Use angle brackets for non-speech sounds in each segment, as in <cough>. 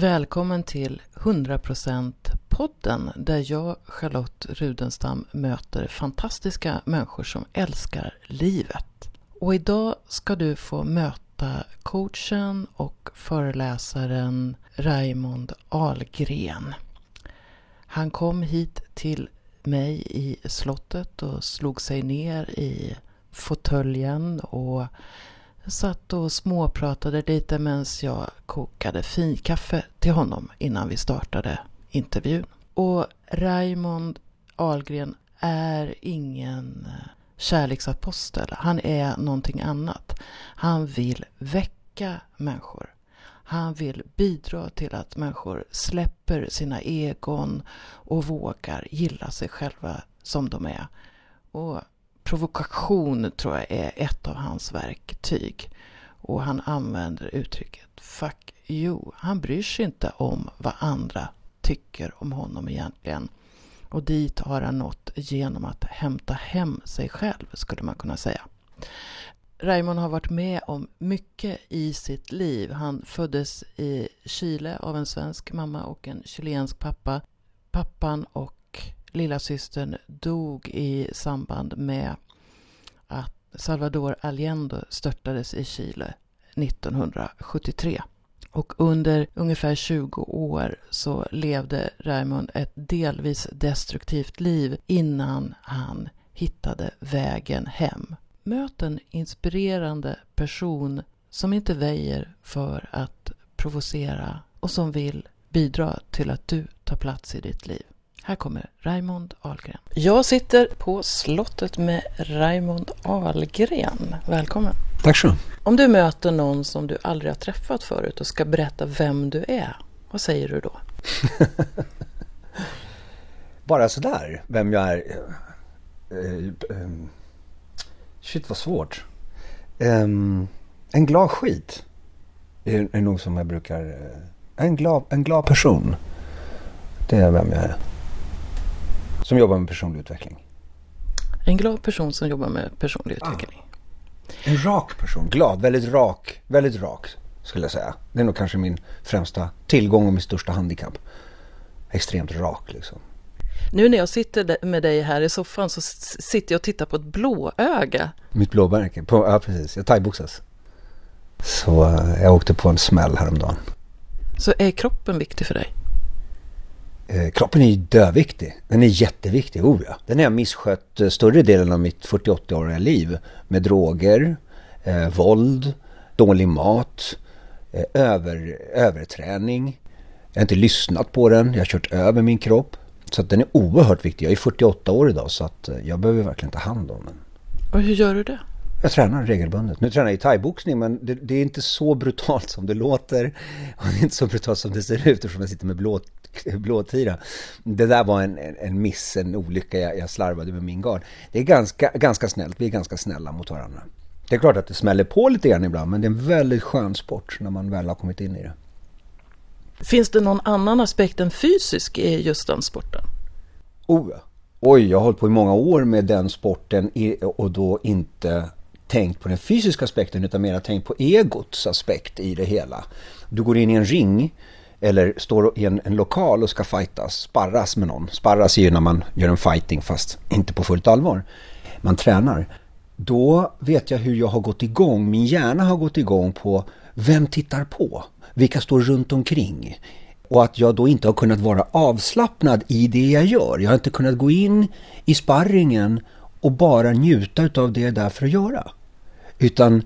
Välkommen till 100% podden där jag, Charlotte Rudenstam, möter fantastiska människor som älskar livet. Och idag ska du få möta coachen och föreläsaren Raimond Ahlgren. Han kom hit till mig i slottet och slog sig ner i fåtöljen och satt och småpratade lite medan jag kokade finkaffe till honom innan vi startade intervjun. Och Raymond Ahlgren är ingen eh, kärleksapostel. Han är någonting annat. Han vill väcka människor. Han vill bidra till att människor släpper sina egon och vågar gilla sig själva som de är. Och provokation tror jag är ett av hans verktyg. Och han använder uttrycket fuck you. Han bryr sig inte om vad andra tycker om honom egentligen. Och dit har han nått genom att hämta hem sig själv, skulle man kunna säga. Raymond har varit med om mycket i sitt liv. Han föddes i Chile av en svensk mamma och en chilensk pappa. Pappan och lilla systern dog i samband med att Salvador Allende störtades i Chile 1973. Och under ungefär 20 år så levde Raymond ett delvis destruktivt liv innan han hittade vägen hem. Möt en inspirerande person som inte väjer för att provocera och som vill bidra till att du tar plats i ditt liv. Här kommer Raimond Ahlgren. Jag sitter på slottet med Raimond Ahlgren. Välkommen. Tack så Om du möter någon som du aldrig har träffat förut och ska berätta vem du är, vad säger du då? <laughs> Bara sådär, vem jag är. Shit vad svårt. En glad skit är nog som jag brukar... En glad, en glad person. Det är vem jag är. Som jobbar med personlig utveckling. En glad person som jobbar med personlig utveckling. Ah. En rak person. Glad, väldigt rak. Väldigt rak skulle jag säga. Det är nog kanske min främsta tillgång och min största handikapp. Extremt rak liksom. Nu när jag sitter med dig här i soffan så sitter jag och tittar på ett blåöga. Mitt blåmärke? På, ja precis, jag thaiboxas. Så uh, jag åkte på en smäll häromdagen. Så är kroppen viktig för dig? Eh, kroppen är ju döviktig. Den är jätteviktig, oh ja. Den har jag misskött eh, större delen av mitt 48-åriga liv. Med droger, eh, våld, dålig mat, eh, över, överträning. Jag har inte lyssnat på den, jag har kört över min kropp. Så att den är oerhört viktig. Jag är 48 år idag så att eh, jag behöver verkligen ta hand om den. Och hur gör du det? Jag tränar regelbundet. Nu tränar jag thaiboxning men det, det, är inte så brutalt som det låter. <laughs> Och det är inte så brutalt som det ser ut eftersom jag sitter med blå, <laughs> blåtira. Det där var en, en, en miss, en olycka. Jag, jag slarvade med min gard. Det är ganska, ganska snällt. Vi är ganska snälla mot varandra. Det är klart att det smäller på lite grann ibland men det är en väldigt skön sport när man väl har kommit in i det. Finns det någon annan aspekt än fysisk i just den sporten? Oh. Oj, jag har hållit på i många år med den sporten och då inte tänkt på den fysiska aspekten utan mer tänkt på egots aspekt i det hela. Du går in i en ring eller står i en, en, lokal och ska fightas, sparras med någon. Sparras är ju när man gör en fighting fast inte på fullt allvar. Man tränar. Då vet jag hur jag har gått igång, min hjärna har gått igång på vem tittar på? Vilka står runt omkring? Och att jag då inte har kunnat vara avslappnad i det jag gör. Jag har inte kunnat gå in i sparringen och bara njuta av det jag är där för att göra. Utan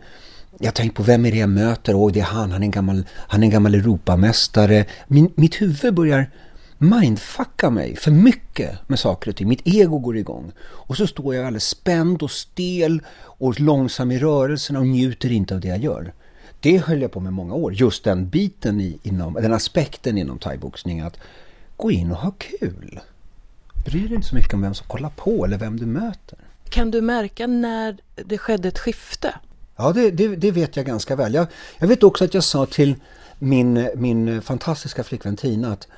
jag tänkte på vem är det jag möter? Åh, det är han. Han är en gammal, han är en gammal Europamästare. Min, mitt huvud börjar mindfucka mig för mycket med saker och ting. Mitt ego går igång. Och så står jag alldeles spänd och stel och långsam i rörelserna och njuter inte av det jag gör. Det höll jag på med många år. Just den biten i, inom, den aspekten inom thaiboxning att gå in och ha kul. Bryr dig inte så mycket om vem som kollar på eller vem du möter. Kan du märka när det skedde ett skifte? Ja, det, det, det vet jag ganska väl. Jag, jag, vet också att jag sa till min, min fantastiska flickvän Tina att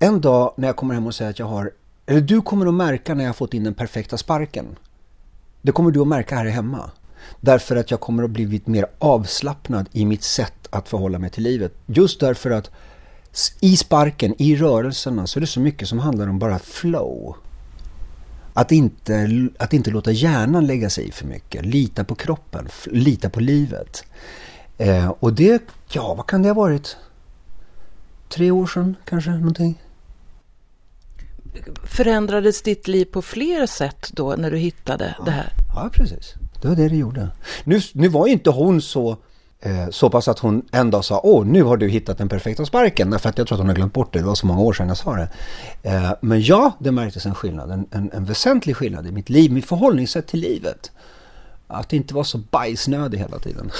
en dag när jag kommer hem och säger att jag har, eller du kommer att märka när jag har fått in den perfekta sparken. Det kommer du att märka här hemma. Därför att jag kommer att blivit mer avslappnad i mitt sätt att förhålla mig till livet. Just därför att I sparken, i rörelserna så är det så mycket som handlar om bara flow. Att inte, att inte låta hjärnan lägga sig i för mycket. Lita på kroppen, lita på livet. Eh, och det, ja vad kan det ha varit? Tre år sedan kanske någonting? Förändrades ditt liv på fler sätt då när du hittade ja. det här? Ja, precis. Det var det det gjorde. Nu, nu var ju inte hon så, så pass att hon en dag sa åh, nu har du hittat den perfekta sparken. Därför att jag tror att hon har glömt bort det. Det var så många år sedan jag sa det. Eh, men ja, det märktes en skillnad. En, en, en väsentlig skillnad i mitt liv, mitt förhållningssätt till livet. Att inte vara så bajsnödig hela tiden.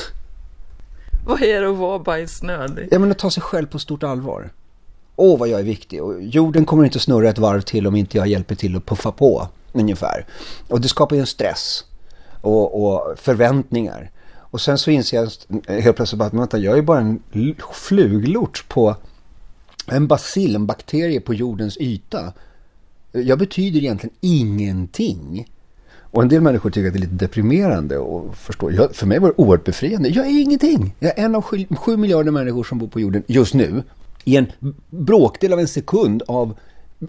<laughs> Vad är det att vara bajsnödig? Ja, men att ta sig själv på stort allvar. Åh, vad jag är viktig. Och jorden kommer inte snurra ett varv till om inte jag hjälper till att puffa på, ungefär. Och det skapar ju en stress och, och förväntningar. Och sen så inser jag helt plötsligt att vänta, jag är bara en fluglort på en bacill, en bakterie på jordens yta. Jag betyder egentligen ingenting. Och en del människor tycker att det är lite deprimerande och förstår. Jag, för mig var det oerhört befriande. Jag är ingenting. Jag är en av sju, sju miljarder människor som bor på jorden just nu. I en bråkdel av en sekund av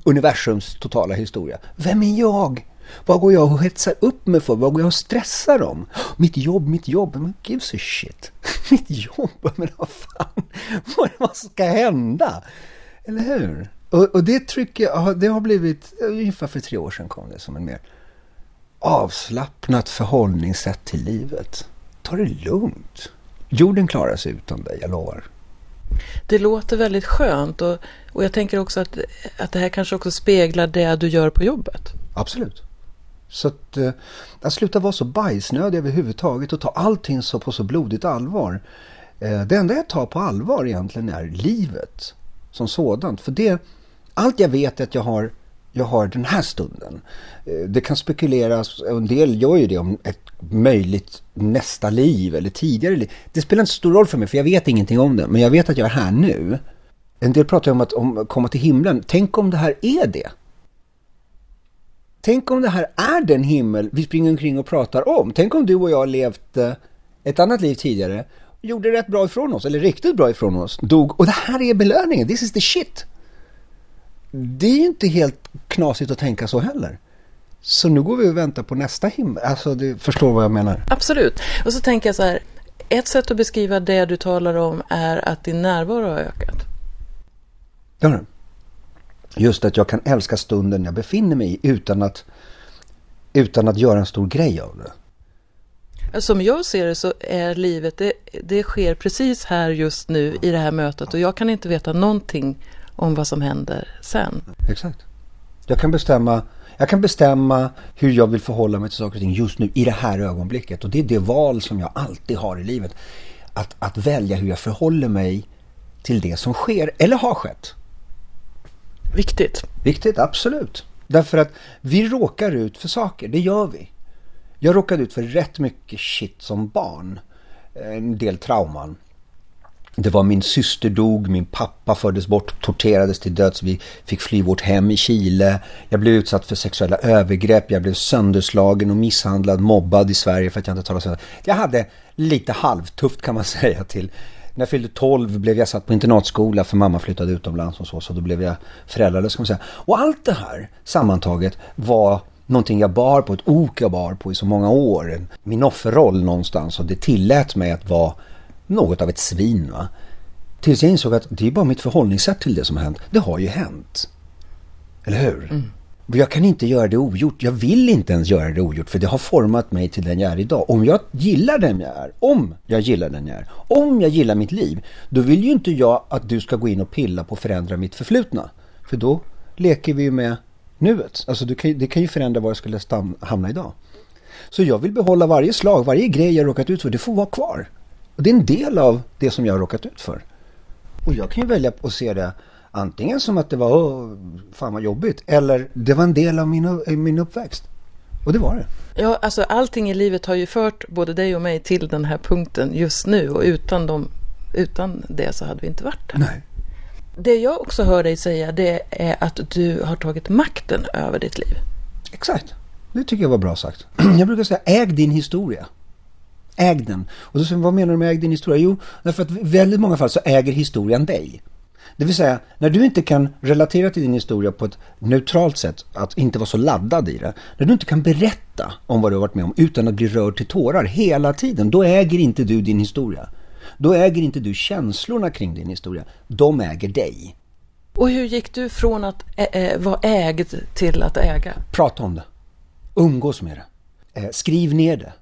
universums totala historia. Vem är jag? Vad går jag och hetsar upp mig för? Vad går jag och stressar om? Mitt jobb, mitt jobb. Men gives a shit. <laughs> mitt jobb? <laughs> Men vad fan? Vad, ska hända? Eller hur? Och, och det trycker det har blivit, ungefär för tre år sedan kom det som en mer avslappnat förhållningssätt till livet. Ta det lugnt. Jorden klarar sig utan dig, jag lovar. Det låter väldigt skönt och, och jag tänker också att, att det här kanske också speglar det du gör på jobbet. Absolut. Så att, eh, att sluta vara så bajsnödig överhuvudtaget och ta allting så på så blodigt allvar. Eh, det enda jag tar på allvar egentligen är livet som sådant. För det, allt jag vet är att jag har, jag har den här stunden. Eh, det kan spekuleras, och en del gör ju det om ett möjligt nästa liv eller tidigare liv. Det spelar inte så stor roll för mig för jag vet ingenting om det. Men jag vet att jag är här nu. En del pratar om att om, komma till himlen. Tänk om det här är det. Tänk om det här är den himmel vi springer omkring och pratar om. Tänk om du och jag levt eh, ett annat liv tidigare, gjorde rätt bra ifrån oss, eller riktigt bra ifrån oss, dog och det här är belöningen, this is the shit. Det är ju inte helt knasigt att tänka så heller. Så nu går vi och väntar på nästa himmel. Alltså, du förstår vad jag menar. Absolut. Och så tänker jag så här, ett sätt att beskriva det du talar om är att din närvaro har ökat. Ja, just att jag kan älska stunden jag befinner mig i utan att, utan att göra en stor grej av det. Som jag ser det så är livet, det, det sker precis här just nu i det här mötet och jag kan inte veta någonting om vad som händer sen. Exakt. Jag kan bestämma jag kan bestämma hur jag vill förhålla mig till saker och ting just nu i det här ögonblicket. Och det är det val som jag alltid har i livet. Att, att välja hur jag förhåller mig till det som sker eller har skett. Viktigt. Viktigt, absolut. Därför att vi råkar ut för saker, det gör vi. Jag råkade ut för rätt mycket shit som barn. Eh, en del trauman. Det var min syster dog, min pappa fördes bort, torterades till döds. Vi fick fly vårt hem i Chile. Jag blev utsatt för sexuella övergrepp. Jag blev sönderslagen och misshandlad, mobbad i Sverige för att jag inte talade svenska. Jag hade lite halvtufft kan man <laughs> säga till. När jag fyllde 12 blev jag satt på internatskola för mamma flyttade utomlands och så. Så då blev jag föräldralös kan man säga. Och allt det här sammantaget var någonting jag bar på, ett ok jag bar på i så många år. Min offerroll någonstans och det tillät mig att vara något av ett svin. Va? Tills jag insåg att det är bara mitt förhållningssätt till det som har hänt. Det har ju hänt. Eller hur? Mm. Jag kan inte göra det ogjort. Jag vill inte ens göra det ogjort för det har format mig till den jag är idag. Om jag gillar den jag är, om jag gillar den jag är, om jag gillar mitt liv, då vill ju inte jag att du ska gå in och pilla på att förändra mitt förflutna. För då leker vi ju med nuet. Alltså det kan, det kan ju förändra var jag skulle hamna idag. Så jag vill behålla varje slag, varje grej jag råkat ut för, det får vara kvar. Och det är en del av det som jag har råkat ut för. Och jag kan ju välja att se det antingen som att det var fan vad jobbigt eller det var en del av min, min uppväxt. Och det var det. Ja, alltså allting i livet har ju fört både dig och mig till den här punkten just nu och utan, dem, utan det så hade vi inte varit där. Nej. Det jag också hör dig säga det är att du har tagit makten över ditt liv. Exakt. Det tycker jag var bra sagt. <clears throat> Jag brukar säga äg din historia. Äg den. Och säger vad menar du med äg din historia? Jo, därför att i väldigt många fall så äger historien dig. Det vill säga, när du inte kan relatera till din historia på ett neutralt sätt, att inte vara så laddad i det, när du inte kan berätta om vad du har varit med om utan att bli rörd till tårar hela tiden, då äger inte du din historia. Då äger inte du känslorna kring din historia, de äger dig. Och hur gick du från att ä- vara ägd till att äga? Prata om det. Umgås med det. Eh, skriv ner det.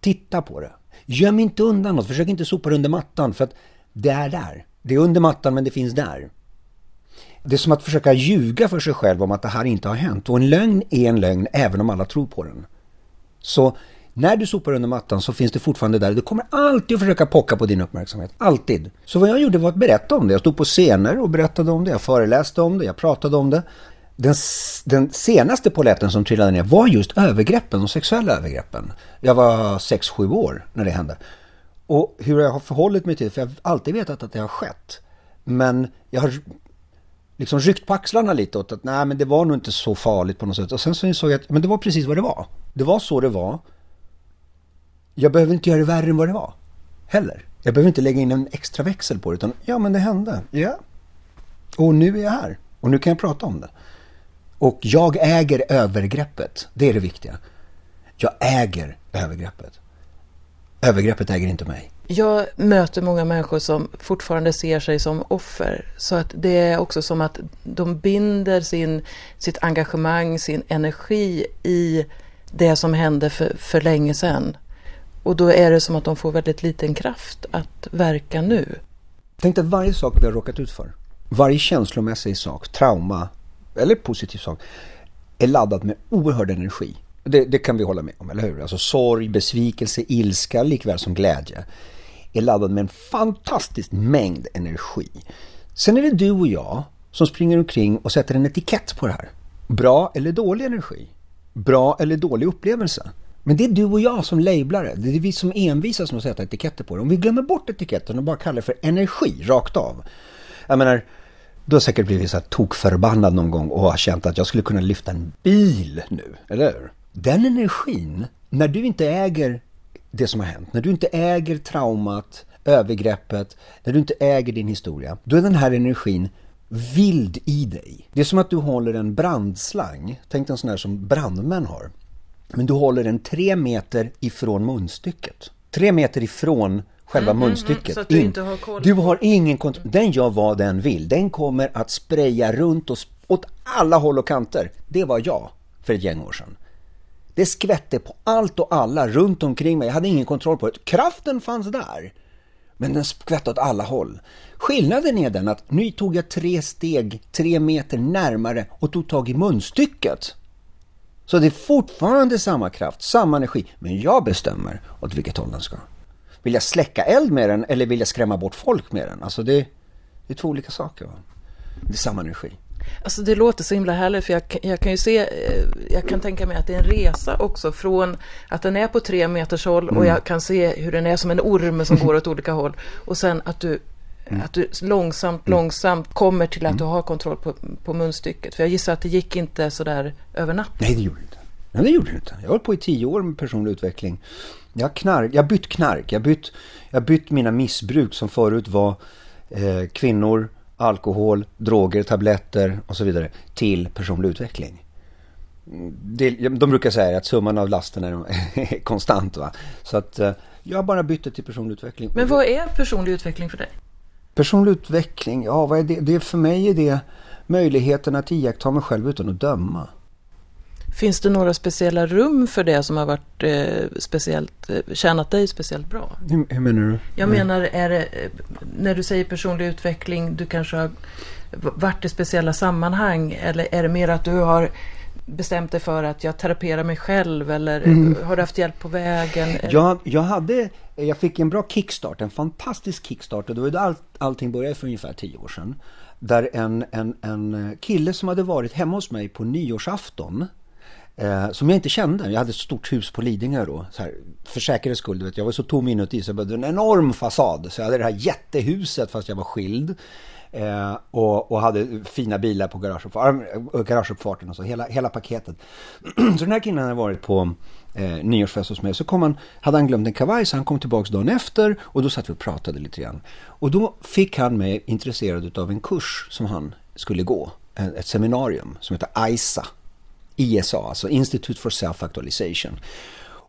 Titta på det. Göm inte undan något, försök inte sopa det under mattan för att det är där. Det är under mattan men det finns där. Det är som att försöka ljuga för sig själv om att det här inte har hänt. Och en lögn är en lögn även om alla tror på den. Så när du sopar under mattan så finns det fortfarande där. Du kommer alltid att försöka pocka på din uppmärksamhet. Alltid. Så vad jag gjorde var att berätta om det. Jag stod på scener och berättade om det. Jag föreläste om det. Jag pratade om det. Den, den senaste poletten som trillade ner var just övergreppen, de sexuella övergreppen. Jag var 6-7 år när det hände. Och hur jag har förhållit mig till det, för jag har alltid vetat att det har skett. Men jag har liksom ryckt på axlarna lite åt att nej men det var nog inte så farligt på något sätt. Och sen så insåg jag att men det var precis vad det var. Det var så det var. Jag behöver inte göra det värre än vad det var. Heller. Jag behöver inte lägga in en extra växel på det utan ja men det hände. Ja. Och nu är jag här. Och nu kan jag prata om det. Och jag äger övergreppet. Det är det viktiga. Jag äger övergreppet. Övergreppet äger inte mig. Jag möter många människor som fortfarande ser sig som offer. Så att det är också som att de binder sin, sitt engagemang, sin energi i det som hände för, för länge sedan. Och då är det som att de får väldigt liten kraft att verka nu. Tänk att varje sak vi har råkat ut för, varje känslomässig sak, trauma eller positiv sak, är laddad med oerhörd energi. Det, det, kan vi hålla med om, eller hur? Alltså sorg, besvikelse, ilska likväl som glädje är laddad med en fantastisk mängd energi. Sen är det du och jag som springer omkring och sätter en etikett på det här. Bra eller dålig energi? Bra eller dålig upplevelse? Men det är du och jag som lablar det. Det är vi som envisas med att sätta etiketter på det. Om vi glömmer bort etiketten och bara kallar det för energi rakt av. Jag menar, du har säkert blivit så här tokförbannad någon gång och har känt att jag skulle kunna lyfta en bil nu, eller hur? Den energin, när du inte äger det som har hänt, när du inte äger traumat, övergreppet, när du inte äger din historia, då är den här energin vild i dig. Det är som att du håller en brandslang, tänk dig en sån här som brandmän har. Men du håller den tre meter ifrån munstycket. Tre meter ifrån själva mm, munstycket. Mm, du, inte har koll du har ingen kontroll. Den gör vad den vill. Den kommer att spraya runt oss åt alla håll och kanter. Det var jag för ett gäng år sedan. Det skvätte på allt och alla runt omkring mig. Jag hade ingen kontroll på det. Kraften fanns där. Men den skvätte åt alla håll. Skillnaden är den att nu tog jag tre steg, tre meter närmare och tog tag i munstycket. Så det är fortfarande samma kraft, samma energi, men jag bestämmer åt vilket håll den ska. Vill jag släcka eld med den eller vill jag skrämma bort folk med den? Alltså det, det är två olika saker. Va? Det är samma energi. Alltså det låter så himla härligt för jag, jag, kan ju se, eh, jag kan tänka mig att det är en resa också från att den är på tre meters håll mm. och jag kan se hur den är som en orm som går åt olika håll och sen att du Mm. Att du långsamt, mm. långsamt kommer till att mm. du har kontroll på, på munstycket. För jag gissar att det gick inte sådär över natten. Nej, det gjorde det inte. Nej, det gjorde det inte. Jag har hållit på i tio år med personlig utveckling. Jag har, knark, jag bytt knark. Jag bytt, jag bytt mina missbruk som förut var eh, kvinnor, alkohol, droger, tabletter och så vidare till personlig utveckling. Det, de brukar säga att summan av lasten är <laughs> konstant. Va? Så att eh, jag har bara bytt det till personlig utveckling. Men vad är personlig utveckling för dig? Personlig utveckling, ja vad är det? det för mig är det möjligheten att iaktta mig själv utan att döma. Finns det några speciella rum för det som har varit eh, speciellt, eh, tjänat dig speciellt bra? Hur, hur menar du? Jag Nej. menar, är det, eh, när du säger personlig utveckling, du kanske har varit i speciella sammanhang eller är det mer att du har bestämt dig för att jag teraperar mig själv eller mm. har du haft hjälp på vägen? Jag, jag, hade, jag fick en bra kickstart, en fantastisk kickstart och då var det all, allting började för ungefär tio år sedan. Där en, en, en kille som hade varit hemma hos mig på nyårsafton Eh, som jag inte kände. Jag hade ett stort hus på Lidingö då. Så här, för säkerhets skull, du vet, jag var så tom inuti så jag behövde en enorm fasad. Så jag hade det här jättehuset fast jag var skild. Eh, och, och hade fina bilar på garageuppfarten, eh, garageuppfarten och så, hela, hela paketet. <clears throat> så den här killen hade varit på eh, nyårsfest hos mig. Så kom han, hade han glömt en kavaj så han kom tillbaka dagen efter och då satt vi och pratade lite grann. Och då fick han mig intresserad av en kurs som han skulle gå. Eh, ett seminarium som heter ISA. ISA, alltså Institute for Self-Actualization.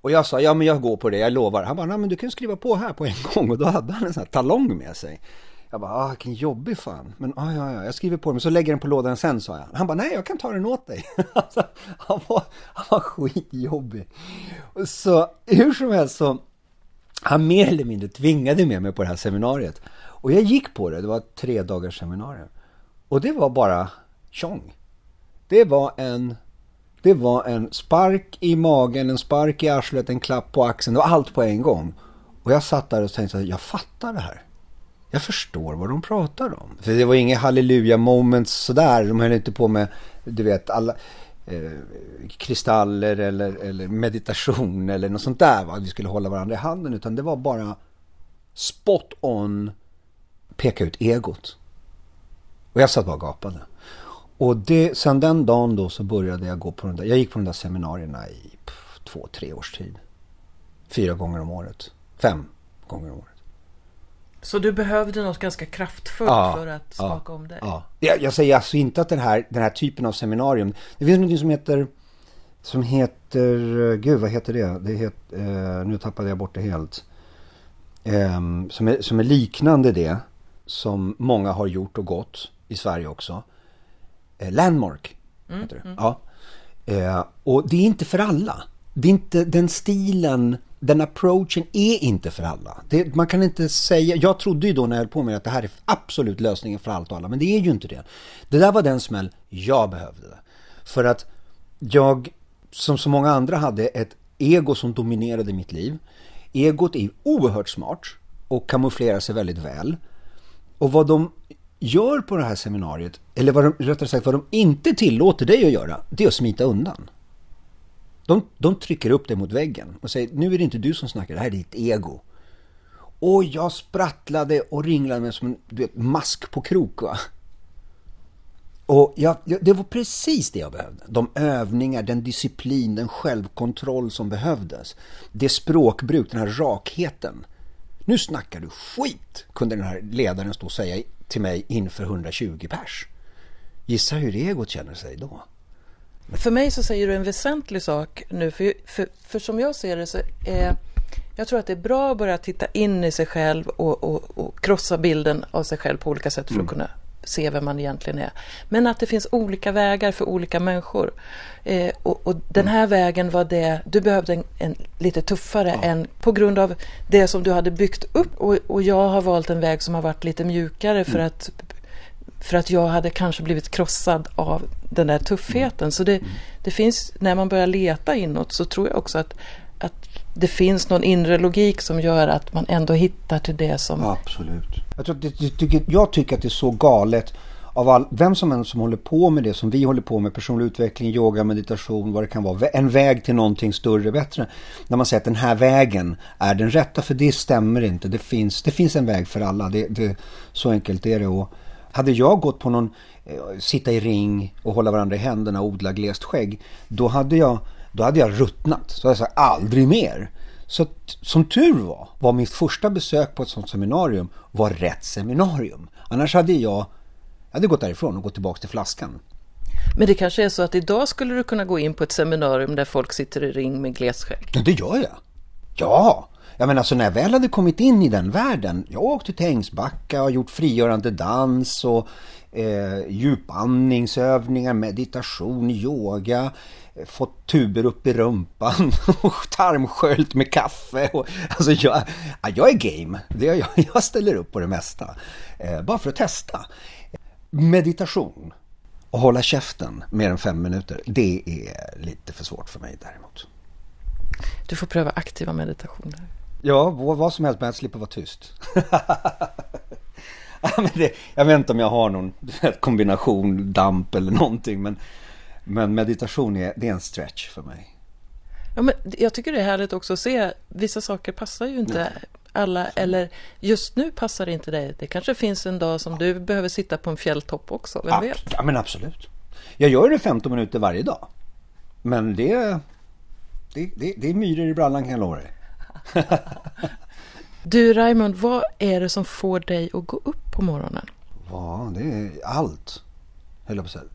Och jag sa, ja men jag går på det, jag lovar. Han bara, nej men du kan skriva på här på en <laughs> gång. Och då hade han en sån här talong med sig. Jag bara, ah, vilken jobbig fan. Men ah, ja, ja, jag skriver på den, så lägger den på lådan sen, sa jag. Han bara, nej, jag kan ta den åt dig. <laughs> alltså, han, var, han var skitjobbig. Så hur som helst så, han mer eller mindre tvingade med mig på det här seminariet. Och jag gick på det, det var ett tre dagars seminarium. Och det var bara tjong. Det var en det var en spark i magen, en spark i arslet, en klapp på axeln och allt på en gång. Och jag satt där och tänkte att jag fattar det här. Jag förstår vad de pratar om. För det var inga halleluja moments sådär. De höll inte på med, du vet, alla eh, kristaller eller, eller meditation eller något sånt där. Va? Vi skulle hålla varandra i handen. Utan det var bara spot on peka ut egot. Och jag satt bara och gapade. Och det, sen den dagen då så började jag gå på de där, jag gick på de där seminarierna i pff, två, tre års tid. Fyra gånger om året. Fem gånger om året. Så du behövde något ganska kraftfullt ja, för att skaka ja, om dig? Ja. Jag, jag säger alltså inte att den här, den här typen av seminarium, det finns något som heter, som heter, gud vad heter det? det heter, eh, nu tappade jag bort det helt. Eh, som, är, som är liknande det, som många har gjort och gått i Sverige också. Eh, Landmark. Mm, heter det. Mm. Ja. Eh, och det är inte för alla. Det är inte den stilen, den approachen är inte för alla. Det, man kan inte säga, jag trodde ju då när jag höll på med att det här är absolut lösningen för allt och alla, men det är ju inte det. Det där var den smäll jag behövde. För att jag, som så många andra, hade ett ego som dominerade mitt liv. Egot är oerhört smart och kamouflerar sig väldigt väl. Och vad de gör på det här seminariet, eller vad de, rättare sagt vad de inte tillåter dig att göra, det är att smita undan. De, de trycker upp dig mot väggen och säger, nu är det inte du som snackar, det här är ditt ego. Och jag sprattlade och ringlade mig som en du vet, mask på krok va. Och jag, det var precis det jag behövde. De övningar, den disciplin, den självkontroll som behövdes. Det språkbruk, den här rakheten. Nu snackar du skit, kunde den här ledaren stå och säga till mig inför 120 pers. Gissa hur egot känner sig då? För mig så säger du en väsentlig sak nu, för, för, för som jag ser det så är jag tror att det är bra att börja titta in i sig själv och, och, och krossa bilden av sig själv på olika sätt för mm. att kunna se vem man egentligen är. Men att det finns olika vägar för olika människor. Eh, och, och, den här vägen var det, du behövde en, en lite tuffare ja. än på grund av det som du hade byggt upp. Och, och jag har valt en väg som har varit lite mjukare för mm. att för att jag hade kanske blivit krossad av den där tuffheten. Mm. Så det, mm. det finns, när man börjar leta inåt så tror jag också att, att det finns någon inre logik som gör att man ändå hittar till det som... Absolut. Jag, tror det, tycker, jag tycker att det är så galet av all, vem som än som håller på med det som vi håller på med, personlig utveckling, yoga, meditation, vad det kan vara, en väg till någonting större, bättre. När man säger att den här vägen är den rätta, för det stämmer inte. Det finns, det finns en väg för alla, det, det, så enkelt är det. Och hade jag gått på någon, eh, sitta i ring och hålla varandra i händerna och odla glest skägg, då hade jag då hade jag ruttnat. Så jag sa aldrig mer. Så som tur var, var mitt första besök på ett sånt seminarium var rätt seminarium. Annars hade jag, jag hade gått därifrån och gått tillbaka till flaskan. Men det kanske är så att idag skulle du kunna gå in på ett seminarium där folk sitter i ring med glesskägg? Ja, det gör jag. Ja, jag menar alltså när jag väl hade kommit in i den världen. Jag åkte till Ängsbacka och gjort frigörande dans och eh, djupandningsövningar, meditation, yoga fått tuber upp i rumpan <laughs> och tarmsköljt med kaffe. Och, alltså jag, jag är game, jag, <laughs> jag ställer upp på det mesta. Eh, bara för att testa. Meditation och hålla käften mer än fem minuter, det är lite för svårt för mig däremot. Du får pröva aktiva meditationer. Ja, vad som helst, men jag slipper vara tyst. <laughs> det, jag vet inte om jag har någon kombination damp eller någonting, men men meditation är, det är en stretch för mig. Ja, men jag tycker det är härligt också att se, vissa saker passar ju inte Nej. alla, eller just nu passar det inte dig. Det kanske finns en dag som du behöver sitta på en fjälltopp också, vem vet? Ja men absolut. Jag gör det 15 minuter varje dag. Men det, det, det, det är myror i brallan kan jag lova dig. <laughs> du Raymond, vad är det som får dig att gå upp på morgonen? Ja, det är allt.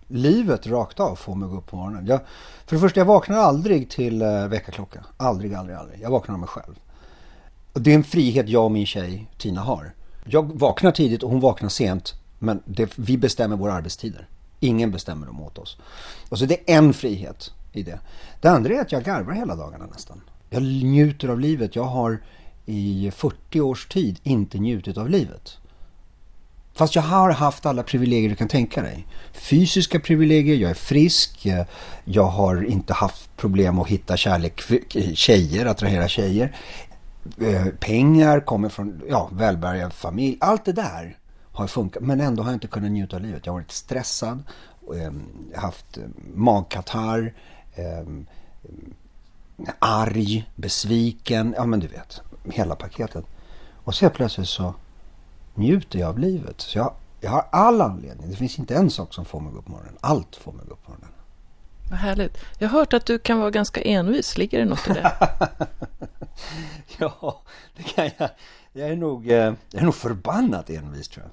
Livet rakt av får mig att gå upp på morgonen. Jag, för det första, jag vaknar aldrig till eh, uh, väckarklocka. Aldrig, aldrig, aldrig. Jag vaknar av mig själv. Och det är en frihet jag och min tjej Tina har. Jag vaknar tidigt och hon vaknar sent. Men det, vi bestämmer våra arbetstider. Ingen bestämmer dem åt oss. Och så det är en frihet i det. Det andra är att jag garvar hela dagarna nästan. Jag njuter av livet. Jag har i 40 års tid inte njutit av livet. Fast jag har haft alla privilegier du kan tänka dig. Fysiska privilegier, jag är frisk, jag har inte haft problem att hitta kärlek, tjejer, attrahera tjejer. Eh, pengar kommer från ja, välbärgad familj. Allt det där har funkat. Men ändå har jag inte kunnat njuta av livet. Jag har varit stressad, ehm, haft eh, magkatarr, ehm, arg, besviken. Ja men du vet, hela paketet. Och så plötsligt så njuter jag av livet. Så jag, jag har all anledning. Det finns inte en sak som får mig att gå upp på morgonen. Allt får mig att gå upp på morgonen. Vad härligt. Jag har hört att du kan vara ganska envis. Ligger det något i det? <laughs> ja, det kan jag. Jag är nog, eh, jag är nog förbannat envis tror jag.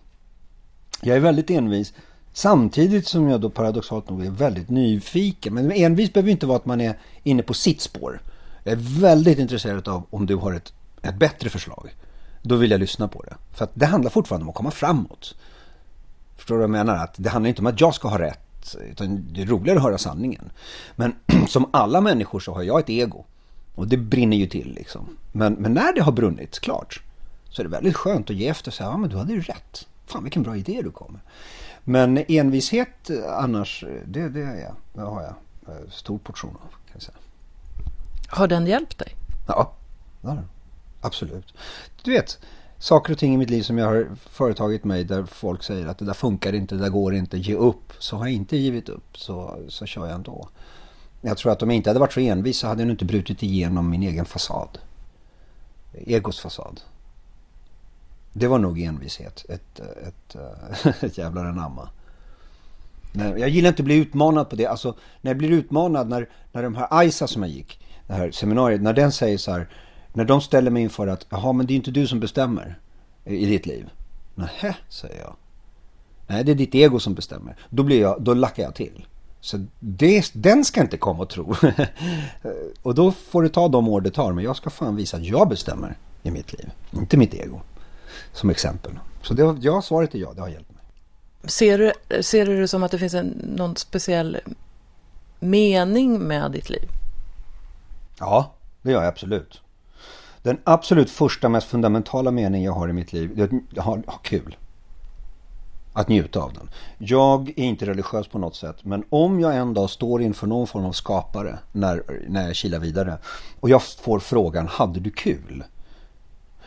Jag är väldigt envis. Samtidigt som jag då paradoxalt nog är väldigt nyfiken. Men envis behöver inte vara att man är inne på sitt spår. Jag är väldigt intresserad av om du har ett, ett bättre förslag. Då vill jag lyssna på det. För att det handlar fortfarande om att komma framåt. Förstår du vad jag menar? Att det handlar inte om att jag ska ha rätt. Utan det är roligare att höra sanningen. Men <clears throat> som alla människor så har jag ett ego. Och det brinner ju till liksom. Men, men när det har brunnit klart så är det väldigt skönt att ge efter och säga ja men du hade ju rätt. Fan vilken bra idé du kom med. Men envishet annars, det, det är jag. Det har jag. Stor portion av kan jag säga. Har den hjälpt dig? Ja, det har den. Absolut. Du vet, saker och ting i mitt liv som jag har företagit mig där folk säger att det där funkar inte, det där går inte, ge upp. Så har jag inte givit upp, så, så kör jag ändå. Jag tror att om jag inte hade varit så envis så hade jag inte brutit igenom min egen fasad. Egos fasad. Det var nog envishet. Ett, ett, <laughs> ett, ett jävlar anamma. Jag gillar inte att bli utmanad på det. Alltså när jag blir utmanad när, när de här Isa som jag gick, det här seminariet, när den säger så här, när de ställer mig inför att, jaha men det är inte du som bestämmer i ditt liv. Nähä, säger jag. Nej, det är ditt ego som bestämmer. Då, blir jag, då lackar jag till. Så det, den ska inte komma och tro. <laughs> och då får det ta de år det tar. Men jag ska fan visa att jag bestämmer i mitt liv. Inte mitt ego. Som exempel. Så det, ja, svaret är ja, det har hjälpt mig. Ser du, ser du det som att det finns en, någon speciell mening med ditt liv? Ja, det gör jag absolut. Den absolut första, mest fundamentala mening jag har i mitt liv, det är att ha, ha kul. Att njuta av den. Jag är inte religiös på något sätt, men om jag en dag står inför någon form av skapare när, när jag kilar vidare och jag får frågan, hade du kul?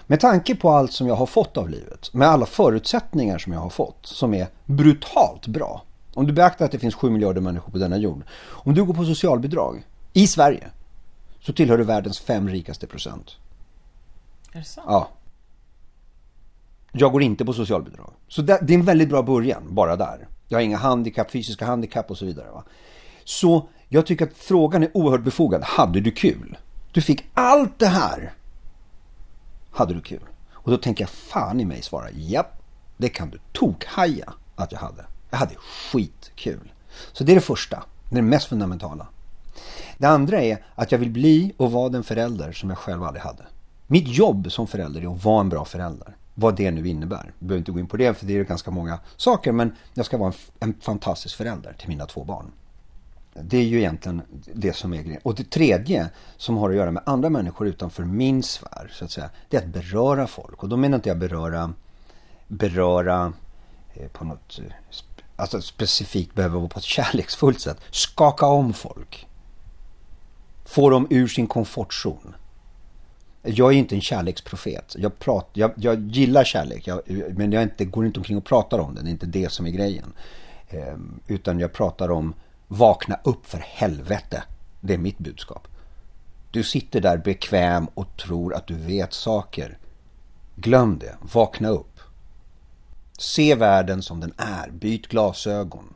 Med tanke på allt som jag har fått av livet, med alla förutsättningar som jag har fått, som är brutalt bra. Om du beaktar att det finns 7 miljarder människor på denna jord. Om du går på socialbidrag i Sverige så tillhör du världens fem rikaste procent. Är det sant? Ja. Jag går inte på socialbidrag. Så det, det är en väldigt bra början, bara där. Jag har inga handikapp, fysiska handikapp och så vidare. Va? Så jag tycker att frågan är oerhört befogad. Hade du kul? Du fick allt det här. Hade du kul? Och då tänker jag fan i mig svara ja, det kan du tokhaja att jag hade. Jag hade skitkul. Så det är det första, det är det mest fundamentala. Det andra är att jag vill bli och vara den förälder som jag själv aldrig hade. Mitt jobb som förälder är att vara en bra förälder. Vad det nu innebär. Jag behöver inte gå in på det för det är ganska många saker men jag ska vara en, en fantastisk förälder till mina två barn. Det är ju egentligen det som är grejen. Och det tredje som har att göra med andra människor utanför min sfär så att säga. Det är att beröra folk. Och då menar inte jag beröra, beröra eh, på något eh, alltså specifikt behöver vara på ett <laughs> kärleksfullt sätt. Skaka om folk. Få dem ur sin komfortzon. Jag är inte en kärleksprofet. Jag, prat, jag, jag gillar kärlek, jag, men jag inte, går inte omkring och pratar om den. Det är inte det som är grejen. Eh, utan jag pratar om vakna upp för helvete. Det är mitt budskap. Du sitter där bekväm och tror att du vet saker. Glöm det. Vakna upp. Se världen som den är. Byt glasögon.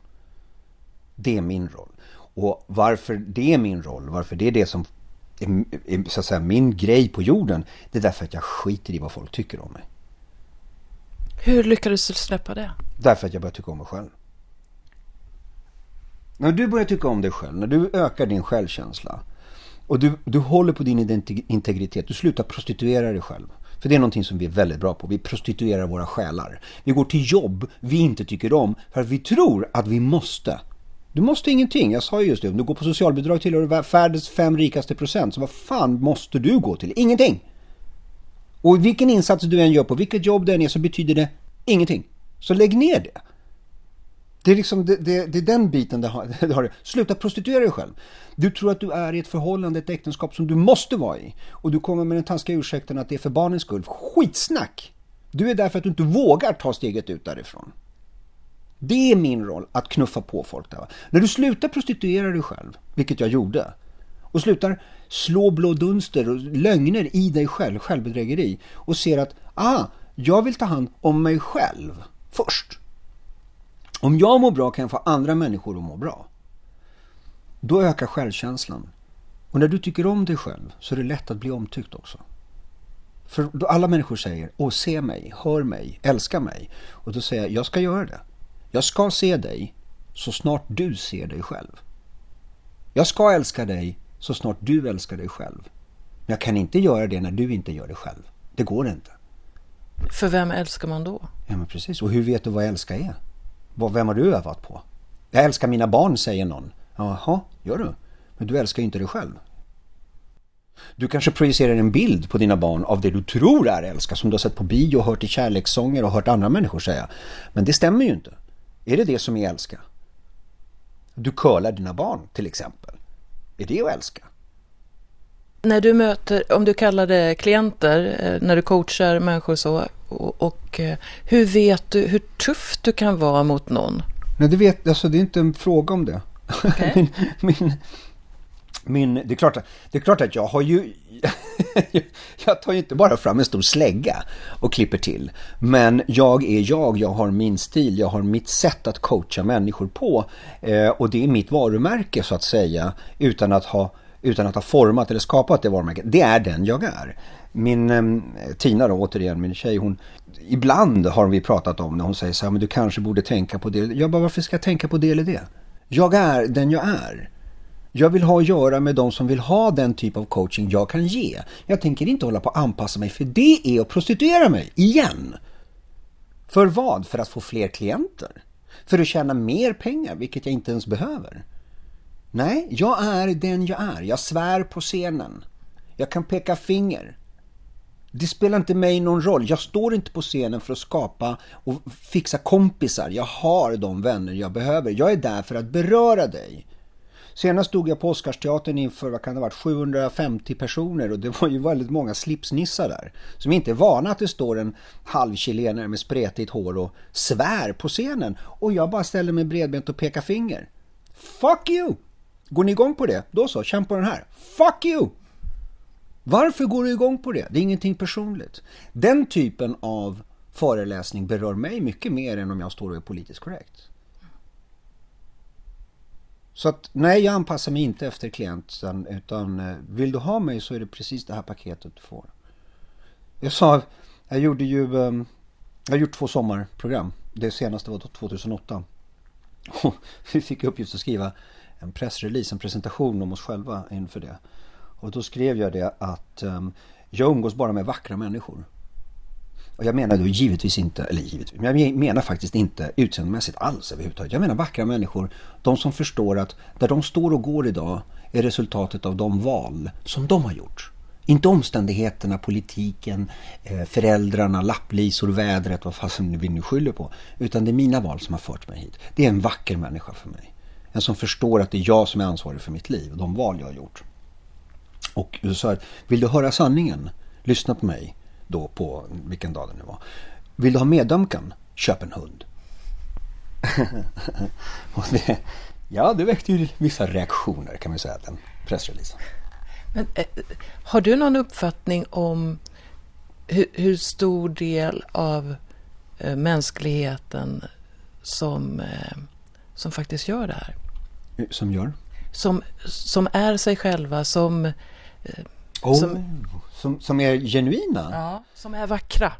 Det är min roll. Och varför det är min roll, varför det är det som är, är så att säga, min grej på jorden, det är därför att jag skiter i vad folk tycker om mig. Hur lyckades du släppa det? Därför att jag börjar tycka om mig själv. När du börjar tycka om dig själv, när du ökar din självkänsla och du, du håller på din integritet, du slutar prostituera dig själv. För det är någonting som vi är väldigt bra på. Vi prostituerar våra själar. Vi går till jobb vi inte tycker om för att vi tror att vi måste. Du måste ingenting. Jag sa ju just det. Om du går på socialbidrag tillhör du världens fem rikaste procent. Så vad fan måste du gå till? Ingenting! Och vilken insats du än gör på vilket jobb det än är så betyder det ingenting. Så lägg ner det. Det är, liksom, det, det, det är den biten det har, <laughs> det har. Sluta prostituera dig själv. Du tror att du är i ett förhållande, ett äktenskap som du måste vara i. Och du kommer med den taskiga ursäkten att det är för barnens skull. Skitsnack! Du är där för att du inte vågar ta steget ut därifrån. Det är min roll, att knuffa på folk där. När du slutar prostituera dig själv, vilket jag gjorde, och slutar slå blå dunster och lögner i dig själv, självbedrägeri, och ser att, ah, jag vill ta hand om mig själv först. Om jag mår bra kan jag få andra människor att må bra. Då ökar självkänslan. Och när du tycker om dig själv så är det lätt att bli omtyckt också. För då alla människor säger, åh se mig, hör mig, älska mig. Och då säger jag, jag ska göra det. Jag ska se dig så snart du ser dig själv. Jag ska älska dig så snart du älskar dig själv. Men jag kan inte göra det när du inte gör det själv. Det går inte. För vem älskar man då? Ja men precis. Och hur vet du vad älska är? Vem har du övat på? Jag älskar mina barn, säger någon. Jaha, gör du? Men du älskar ju inte dig själv. Du kanske projicerar en bild på dina barn av det du tror är älska, som du har sett på bio, hört i kärlekssånger och hört andra människor säga. Men det stämmer ju inte. Är det det som är älska? Du curlar dina barn till exempel. Är det att älska? När du möter, om du kallar det klienter, eh, när du coachar människor så, och, och eh, hur vet du hur tuff du kan vara mot någon? Nej, det, vet, alltså, det är inte en fråga om det. Okay. <laughs> min, min, min, det, är klart, det är klart att jag har ju... <laughs> jag tar ju inte bara fram en stor slägga och klipper till. Men jag är jag, jag har min stil, jag har mitt sätt att coacha människor på. Eh, och det är mitt varumärke så att säga, utan att ha utan att ha format eller skapat det varumärket. Det är den jag är. Min ehm, Tina då, återigen, min tjej, hon, ibland har vi pratat om när Hon säger så här, men du kanske borde tänka på det. Jag bara, varför ska jag tänka på det eller det? Jag är den jag är. Jag vill ha att göra med de som vill ha den typ av coaching jag kan ge. Jag tänker inte hålla på att anpassa mig för det är att prostituera mig, igen. För vad? För att få fler klienter? För att tjäna mer pengar, vilket jag inte ens behöver. Nej, jag är den jag är. Jag svär på scenen. Jag kan peka finger. Det spelar inte mig någon roll. Jag står inte på scenen för att skapa och fixa kompisar. Jag har de vänner jag behöver. Jag är där för att beröra dig. Senast stod jag på Oscarsteatern inför, vad kan det ha varit, 750 personer och det var ju väldigt många slipsnissar där. Som inte är vana att det står en halvchilenare med spretigt hår och svär på scenen. Och jag bara ställer mig bredbent och pekar finger. Fuck you! Går ni igång på det? Då så, känn på den här. Fuck you! Varför går du igång på det? Det är ingenting personligt. Den typen av föreläsning berör mig mycket mer än om jag står och är politiskt korrekt. Så att nej, jag anpassar mig inte efter klienten utan eh, vill du ha mig så är det precis det här paketet du får. Jag sa, jag gjorde ju, ehm, jag har gjort två sommarprogram. Det senaste var 2008. Och vi fick uppgift att skriva en pressrelease, en presentation om oss själva inför det. Och då skrev jag det att ehm, jag umgås bara med vackra människor. Och jag menar då givetvis inte, eller givetvis, men jag menar faktiskt inte utseendemässigt alls överhuvudtaget. Jag menar vackra människor, de som förstår att där de står och går idag är resultatet av de val som de har gjort. Inte omständigheterna, politiken, eh, föräldrarna, lapplisor, vädret, vad fasen vi nu skyller på. Utan det är mina val som har fört mig hit. Det är en vacker människa för mig. En som förstår att det är jag som är ansvarig för mitt liv och de val jag har gjort. Och du sa att, vill du höra sanningen? Lyssna på mig då på vilken dag det nu var. Vill du ha medömkan? Köp en hund. <laughs> det, ja, det väckte ju vissa reaktioner kan man säga, den pressreleasen. Men, eh, har du någon uppfattning om hur, hur stor del av eh, mänskligheten som, eh, som faktiskt gör det här? Som gör? Som, som är sig själva, som... Eh, oh, som, som, som, är genuina? Ja, som är vackra.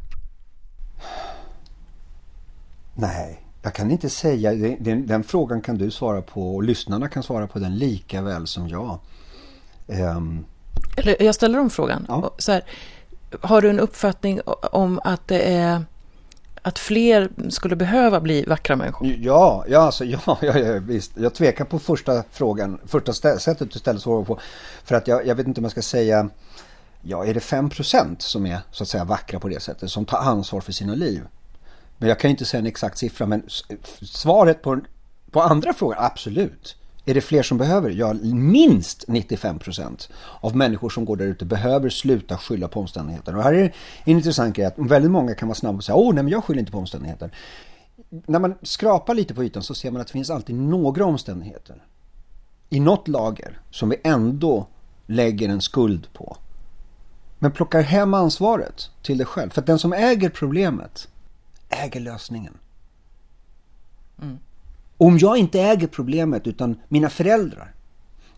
Nej, jag kan inte säga. Den, den, frågan kan du svara på och lyssnarna kan svara på den lika väl som jag. Um, Eller jag ställer om frågan. Ja. Så här, har du en uppfattning om att det är att fler skulle behöva bli vackra människor? Ja, ja, alltså, <laughs> ja, ja, ja visst. Jag tvekar på första frågan, första sättet du ställer frågan på. För att jag, jag vet inte om jag ska säga, ja, är det 5% som är så att säga vackra på det sättet, som tar ansvar för sina liv? Men jag kan inte säga en exakt siffra, men svaret på, på andra frågan, absolut. Är det fler som behöver? Ja, minst 95% av människor som går där ute behöver sluta skylla på omständigheterna. Och här är en intressant grej att väldigt många kan vara snabba och säga åh nej men jag skyller inte på omständigheter. När man skrapar lite på ytan så ser man att det finns alltid några omständigheter i något lager som vi ändå lägger en skuld på. Men plockar hem ansvaret till dig själv. För att den som äger problemet äger lösningen. Mm. Om jag inte äger problemet utan mina föräldrar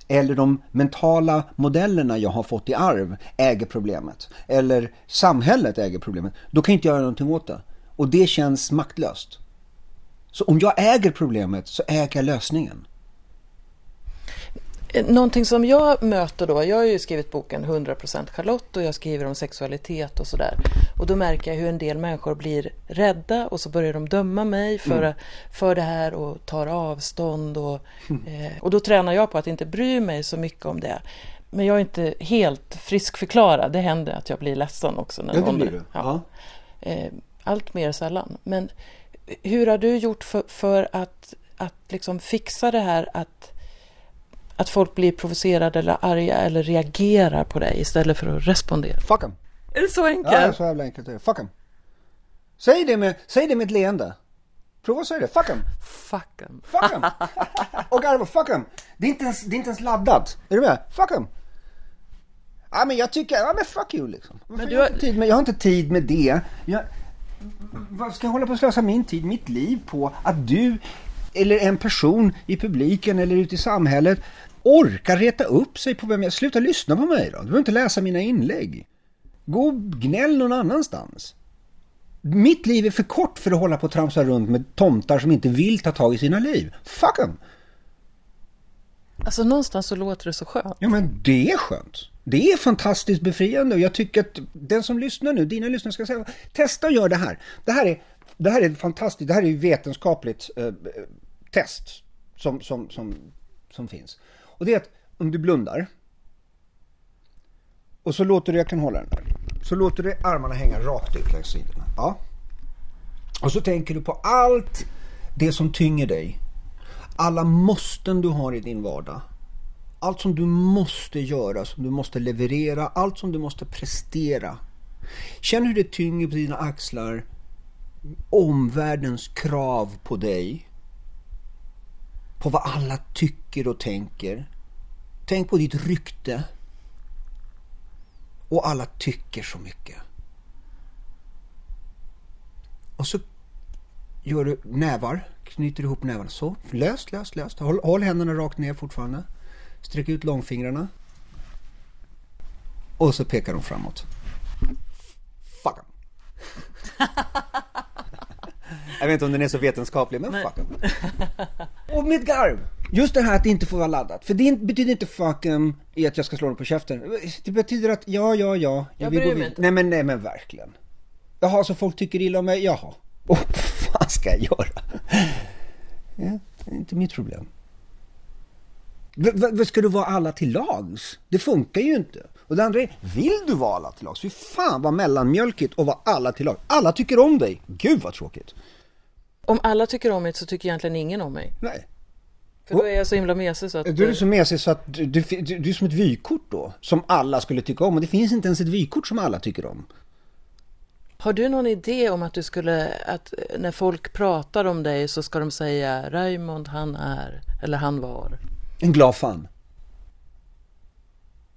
eller de mentala modellerna jag har fått i arv äger problemet eller samhället äger problemet, då kan jag inte göra någonting åt det. Och det känns maktlöst. Så om jag äger problemet så äger jag lösningen. Någonting som jag möter då, jag har ju skrivit boken 100% Charlotte och jag skriver om sexualitet och sådär. Och då märker jag hur en del människor blir rädda och så börjar de döma mig för, mm. för det här och tar avstånd. Och, mm. eh, och då tränar jag på att inte bry mig så mycket om det. Men jag är inte helt friskförklarad. Det händer att jag blir ledsen också. När ja, det blir du. Ja. Eh, allt mer sällan. Men hur har du gjort för, för att, att liksom fixa det här att att folk blir provocerade eller arga eller reagerar på dig istället för att respondera. Fuck em. Är det så enkelt? Ja, så jävla enkelt är det. Fuck em. Säg det med, säg det med ett leende. Prova att säga det. Fuck em. Fuck em. Fuck em. Och garva, fuck em. Det är, inte ens, det är inte ens laddat. Är du med? Fuck em. Ja men jag tycker, ja men fuck you liksom. Men du har... jag, har tid med, jag har inte tid med det. Jag, vad ska jag hålla på att slösa min tid, mitt liv på att du eller en person i publiken eller ute i samhället orkar reta upp sig på vem jag... Sluta lyssna på mig då. Du behöver inte läsa mina inlägg. Gå och gnäll någon annanstans. Mitt liv är för kort för att hålla på och tramsa runt med tomtar som inte vill ta tag i sina liv. Fuck them! Alltså någonstans så låter det så skönt. Ja men det är skönt. Det är fantastiskt befriande och jag tycker att den som lyssnar nu, dina lyssnare ska säga testa och gör det här. Det här är, det här är fantastiskt, det här är vetenskapligt eh, test som, som, som, som finns. Och det är att om du blundar och så låter du, jag kan hålla den här, så låter du armarna hänga rakt ut längs sidorna. Ja. Och så tänker du på allt det som tynger dig. Alla måsten du har i din vardag. Allt som du måste göra, som du måste leverera, allt som du måste prestera. Känn hur det tynger på dina axlar. Omvärldens krav på dig på vad alla tycker och tänker. Tänk på ditt rykte. Och alla tycker så mycket. Och så gör du nävar, knyter ihop nävarna. Så, löst, löst, löst. Håll, håll händerna rakt ner fortfarande. Sträck ut långfingrarna. Och så pekar de framåt. Fuck em. <laughs> Jag vet inte om den är så vetenskaplig, men fuck em. <laughs> Och mitt garv. Just det här att det inte får vara laddat. För det betyder inte fuck em i att jag ska slå dem på käften. Det betyder att ja, ja, ja. Jag, jag bryr mig inte. Nej men, nej men verkligen. Jaha, så folk tycker illa om mig? Jaha. Och <laughs> vad fan ska jag göra? Ja, det är inte mitt problem. V ska du vara alla till lags? Det funkar ju inte. Och det andra är, vill du vara alla till lags? Fy fan vad mellanmjölkigt att vara alla till lags. Alla tycker om dig. Gud vad tråkigt. Om alla tycker om mig så tycker egentligen ingen om mig. Nej. För då är jag så himla mesig så att... Du är så mesig så att du, du, du är som ett vykort då. Som alla skulle tycka om. Och det finns inte ens ett vykort som alla tycker om. Har du någon idé om att du skulle, att när folk pratar om dig så ska de säga Raymond han är, eller han var? En glad fan.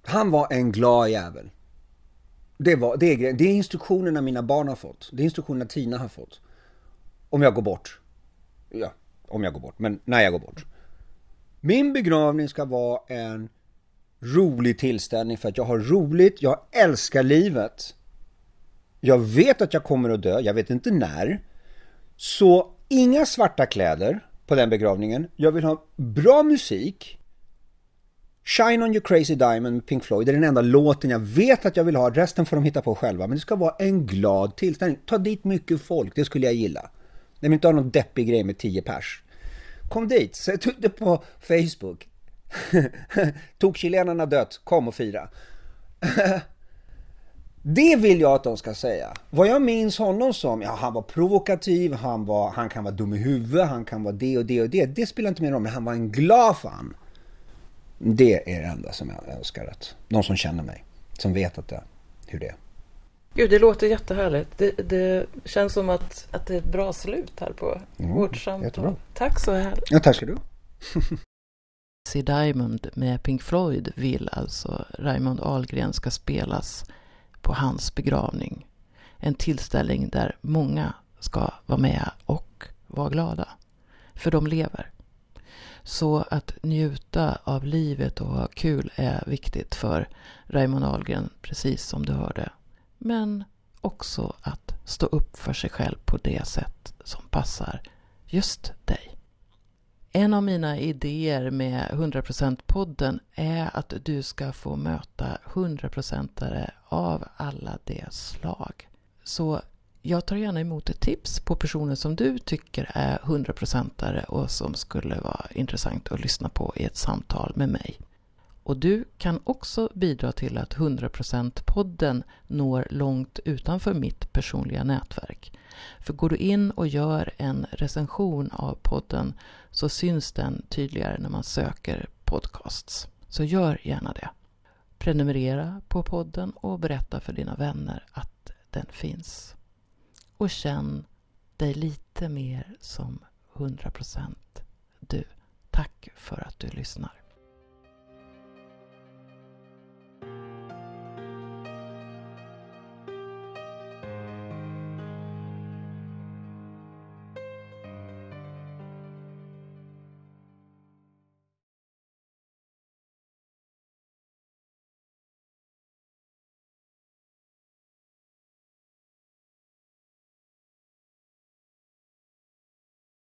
Han var en glad jävel. Det, var, det, är, det är instruktionerna mina barn har fått. Det är instruktionerna Tina har fått. Om jag går bort. Ja, om jag går bort. Men när jag går bort. Min begravning ska vara en rolig tillställning för att jag har roligt, jag älskar livet. Jag vet att jag kommer att dö, jag vet inte när. Så inga svarta kläder på den begravningen. Jag vill ha bra musik. Shine on your crazy diamond med Pink Floyd det är den enda låten jag vet att jag vill ha. Resten får de hitta på själva. Men det ska vara en glad tillställning. Ta dit mycket folk, det skulle jag gilla. Jag vill inte ha någon deppig grej med 10 pers. Kom dit, sätt ut det på Facebook. <laughs> Tokchilenarna dött, kom och fira. <laughs> Det vill jag att de ska säga. Vad jag minns honom som, ja han var provokativ, han, var, han kan vara dum i huvudet, han kan vara det och det och det. Det spelar inte mer roll, men han var en glad fan. Det är det enda som jag önskar att, någon som känner mig, som vet att det, hur det är. Gud, det låter jättehärligt. Det, det känns som att, att det är ett bra slut här på mm, vårt samtal. Tack så härligt. Ja, tack ska du <laughs> See Diamond med Pink Floyd vill alltså Raymond Ahlgren ska spelas på hans begravning. En tillställning där många ska vara med och vara glada. För de lever. Så att njuta av livet och ha kul är viktigt för Raymond Ahlgren, precis som du hörde. Men också att stå upp för sig själv på det sätt som passar just dig. En av mina idéer med 100%-podden är att du ska få möta 100%are av alla de slag. Så jag tar gärna emot ett tips på personer som du tycker är 100%are och som skulle vara intressant att lyssna på i ett samtal med mig. Och du kan också bidra till att 100%-podden når långt utanför mitt personliga nätverk. För går du in och gör en recension av podden så syns den tydligare när man söker podcasts. Så gör gärna det. Prenumerera på podden och berätta för dina vänner att den finns. Och känn dig lite mer som 100% du. Tack för att du lyssnar.